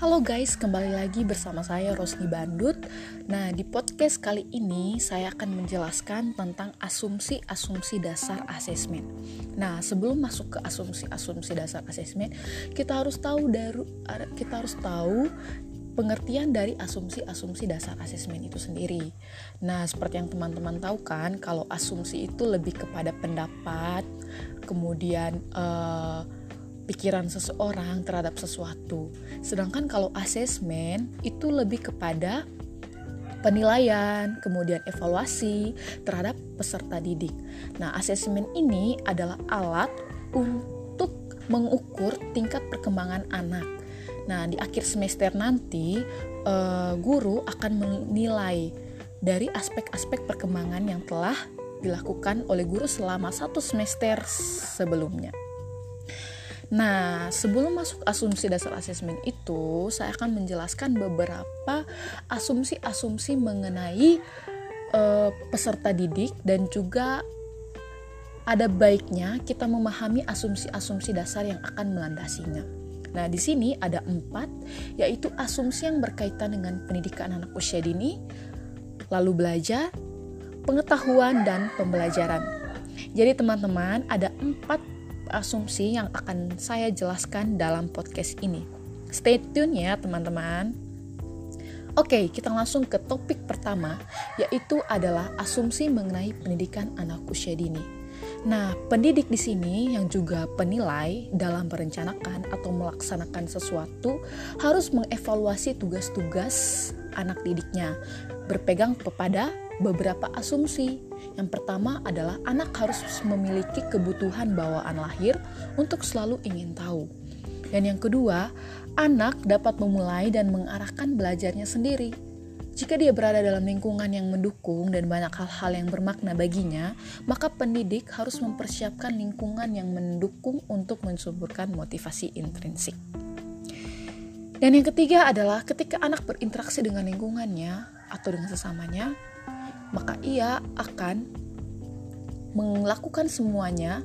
Halo guys, kembali lagi bersama saya Rosni Bandut. Nah, di podcast kali ini saya akan menjelaskan tentang asumsi-asumsi dasar asesmen. Nah, sebelum masuk ke asumsi-asumsi dasar asesmen, kita harus tahu dari kita harus tahu pengertian dari asumsi-asumsi dasar asesmen itu sendiri. Nah, seperti yang teman-teman tahu kan, kalau asumsi itu lebih kepada pendapat, kemudian uh, pikiran seseorang terhadap sesuatu. Sedangkan kalau asesmen itu lebih kepada penilaian, kemudian evaluasi terhadap peserta didik. Nah, asesmen ini adalah alat untuk mengukur tingkat perkembangan anak. Nah, di akhir semester nanti uh, guru akan menilai dari aspek-aspek perkembangan yang telah dilakukan oleh guru selama satu semester sebelumnya. Nah, sebelum masuk asumsi dasar asesmen itu, saya akan menjelaskan beberapa asumsi-asumsi mengenai uh, peserta didik dan juga ada baiknya kita memahami asumsi-asumsi dasar yang akan melandasinya. Nah, di sini ada empat, yaitu asumsi yang berkaitan dengan pendidikan anak usia dini, lalu belajar, pengetahuan, dan pembelajaran. Jadi teman-teman, ada empat asumsi yang akan saya jelaskan dalam podcast ini. Stay tune ya teman-teman. Oke, kita langsung ke topik pertama, yaitu adalah asumsi mengenai pendidikan anak usia dini. Nah, pendidik di sini yang juga penilai dalam merencanakan atau melaksanakan sesuatu harus mengevaluasi tugas-tugas anak didiknya, berpegang kepada beberapa asumsi yang pertama adalah anak harus memiliki kebutuhan bawaan lahir untuk selalu ingin tahu. Dan yang kedua, anak dapat memulai dan mengarahkan belajarnya sendiri. Jika dia berada dalam lingkungan yang mendukung dan banyak hal-hal yang bermakna baginya, maka pendidik harus mempersiapkan lingkungan yang mendukung untuk mensuburkan motivasi intrinsik. Dan yang ketiga adalah ketika anak berinteraksi dengan lingkungannya atau dengan sesamanya, maka ia akan melakukan semuanya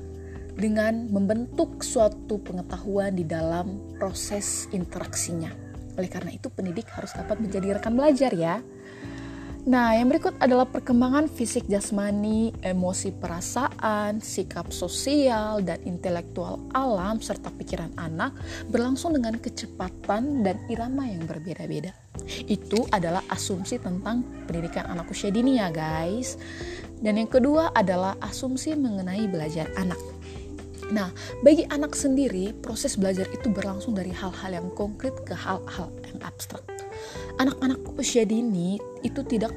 dengan membentuk suatu pengetahuan di dalam proses interaksinya. Oleh karena itu, pendidik harus dapat menjadi rekan belajar, ya. Nah, yang berikut adalah perkembangan fisik jasmani, emosi perasaan, sikap sosial, dan intelektual alam serta pikiran anak berlangsung dengan kecepatan dan irama yang berbeda-beda. Itu adalah asumsi tentang pendidikan anak usia dini ya, guys. Dan yang kedua adalah asumsi mengenai belajar anak. Nah, bagi anak sendiri, proses belajar itu berlangsung dari hal-hal yang konkret ke hal-hal yang abstrak anak-anak usia dini itu tidak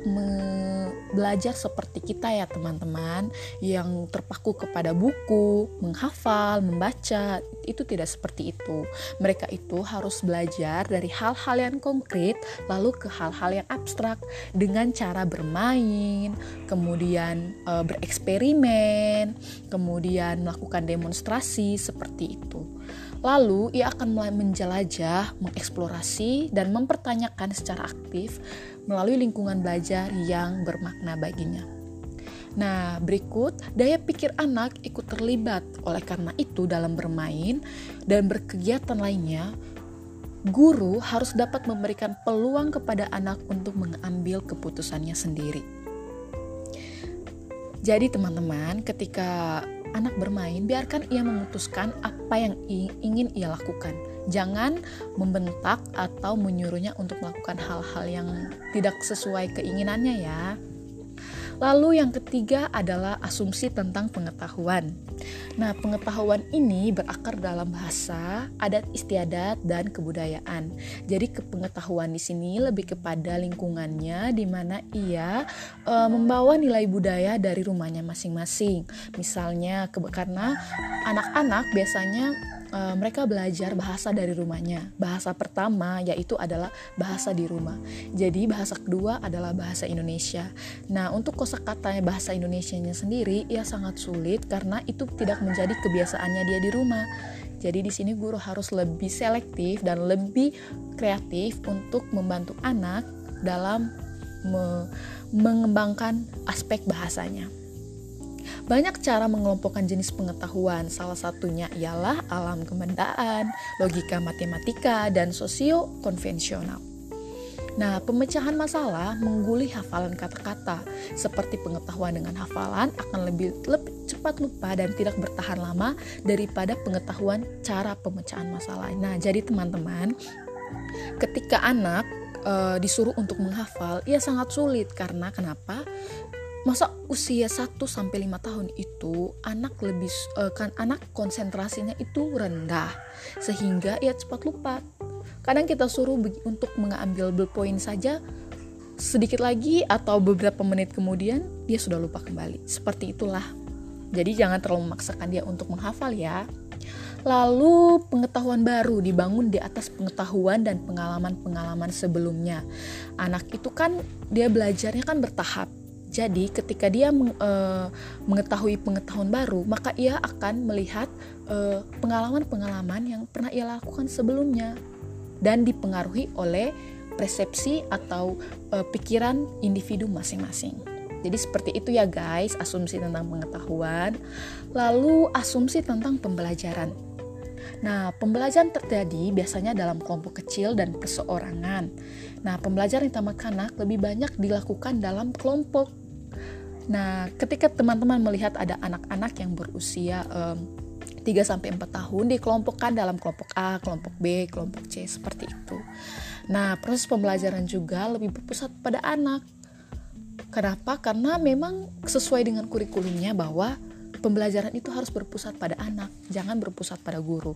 belajar seperti kita ya teman-teman yang terpaku kepada buku, menghafal, membaca, itu tidak seperti itu. Mereka itu harus belajar dari hal-hal yang konkret lalu ke hal-hal yang abstrak dengan cara bermain, kemudian e, bereksperimen, kemudian melakukan demonstrasi seperti itu. Lalu ia akan mulai menjelajah, mengeksplorasi, dan mempertanyakan secara aktif melalui lingkungan belajar yang bermakna baginya. Nah, berikut daya pikir anak ikut terlibat. Oleh karena itu, dalam bermain dan berkegiatan lainnya, guru harus dapat memberikan peluang kepada anak untuk mengambil keputusannya sendiri. Jadi, teman-teman, ketika anak bermain, biarkan ia memutuskan apa yang ingin ia lakukan. Jangan membentak atau menyuruhnya untuk melakukan hal-hal yang tidak sesuai keinginannya ya. Lalu yang ketiga adalah asumsi tentang pengetahuan. Nah, pengetahuan ini berakar dalam bahasa, adat istiadat, dan kebudayaan. Jadi kepengetahuan di sini lebih kepada lingkungannya di mana ia e, membawa nilai budaya dari rumahnya masing-masing. Misalnya karena anak-anak biasanya uh, mereka belajar bahasa dari rumahnya. Bahasa pertama yaitu adalah bahasa di rumah. Jadi bahasa kedua adalah bahasa Indonesia. Nah, untuk kosakatanya bahasa Indonesianya sendiri ia sangat sulit karena itu tidak menjadi kebiasaannya dia di rumah. Jadi di sini guru harus lebih selektif dan lebih kreatif untuk membantu anak dalam me mengembangkan aspek bahasanya. Banyak cara mengelompokkan jenis pengetahuan, salah satunya ialah alam kebendaan, logika matematika, dan sosio konvensional. Nah, pemecahan masalah mengguli hafalan kata-kata. Seperti pengetahuan dengan hafalan akan lebih, lebih cepat lupa dan tidak bertahan lama daripada pengetahuan cara pemecahan masalah. Nah, jadi teman-teman, ketika anak e, disuruh untuk menghafal, ia sangat sulit karena kenapa? Masa usia 1 sampai 5 tahun itu anak lebih uh, kan anak konsentrasinya itu rendah sehingga ia cepat lupa. Kadang kita suruh untuk mengambil ballpoint saja sedikit lagi atau beberapa menit kemudian dia sudah lupa kembali. Seperti itulah. Jadi jangan terlalu memaksakan dia untuk menghafal ya. Lalu pengetahuan baru dibangun di atas pengetahuan dan pengalaman-pengalaman sebelumnya. Anak itu kan dia belajarnya kan bertahap jadi ketika dia uh, mengetahui pengetahuan baru, maka ia akan melihat pengalaman pengalaman-pengalaman yang pernah ia lakukan sebelumnya dan dipengaruhi oleh persepsi atau uh, pikiran individu masing-masing. Jadi seperti itu ya guys, asumsi tentang pengetahuan. Lalu asumsi tentang pembelajaran. Nah, pembelajaran terjadi biasanya dalam kelompok kecil dan perseorangan. Nah, pembelajaran yang tamat kanak lebih banyak dilakukan dalam kelompok. Nah, ketika teman-teman melihat ada anak-anak yang berusia um, 3 sampai 4 tahun dikelompokkan dalam kelompok A, kelompok B, kelompok C seperti itu. Nah, proses pembelajaran juga lebih berpusat pada anak. Kenapa? Karena memang sesuai dengan kurikulumnya bahwa pembelajaran itu harus berpusat pada anak, jangan berpusat pada guru.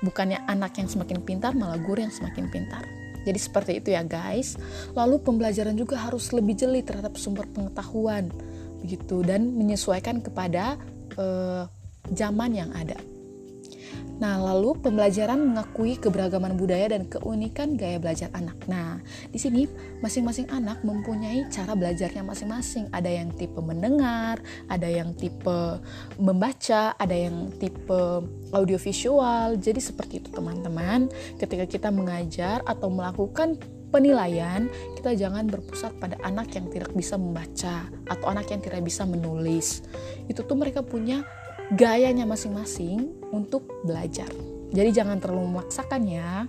Bukannya anak yang semakin pintar, malah guru yang semakin pintar. Jadi seperti itu ya guys. Lalu pembelajaran juga harus lebih jeli terhadap sumber pengetahuan begitu dan menyesuaikan kepada uh, zaman yang ada. Nah, lalu pembelajaran mengakui keberagaman budaya dan keunikan gaya belajar anak. Nah, di sini masing-masing anak mempunyai cara belajarnya masing-masing. Ada yang tipe mendengar, ada yang tipe membaca, ada yang tipe audiovisual. Jadi seperti itu teman-teman. Ketika kita mengajar atau melakukan penilaian, kita jangan berpusat pada anak yang tidak bisa membaca atau anak yang tidak bisa menulis. Itu tuh mereka punya gayanya masing-masing untuk belajar. Jadi jangan terlalu memaksakan ya.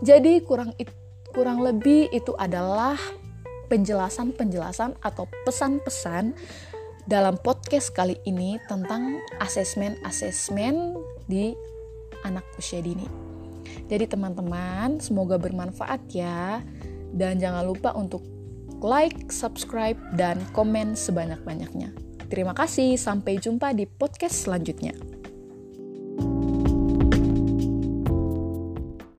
Jadi kurang kurang lebih itu adalah penjelasan-penjelasan atau pesan-pesan dalam podcast kali ini tentang asesmen-asesmen di anak usia dini. Jadi teman-teman, semoga bermanfaat ya. Dan jangan lupa untuk like, subscribe, dan komen sebanyak-banyaknya. Terima kasih, sampai jumpa di podcast selanjutnya.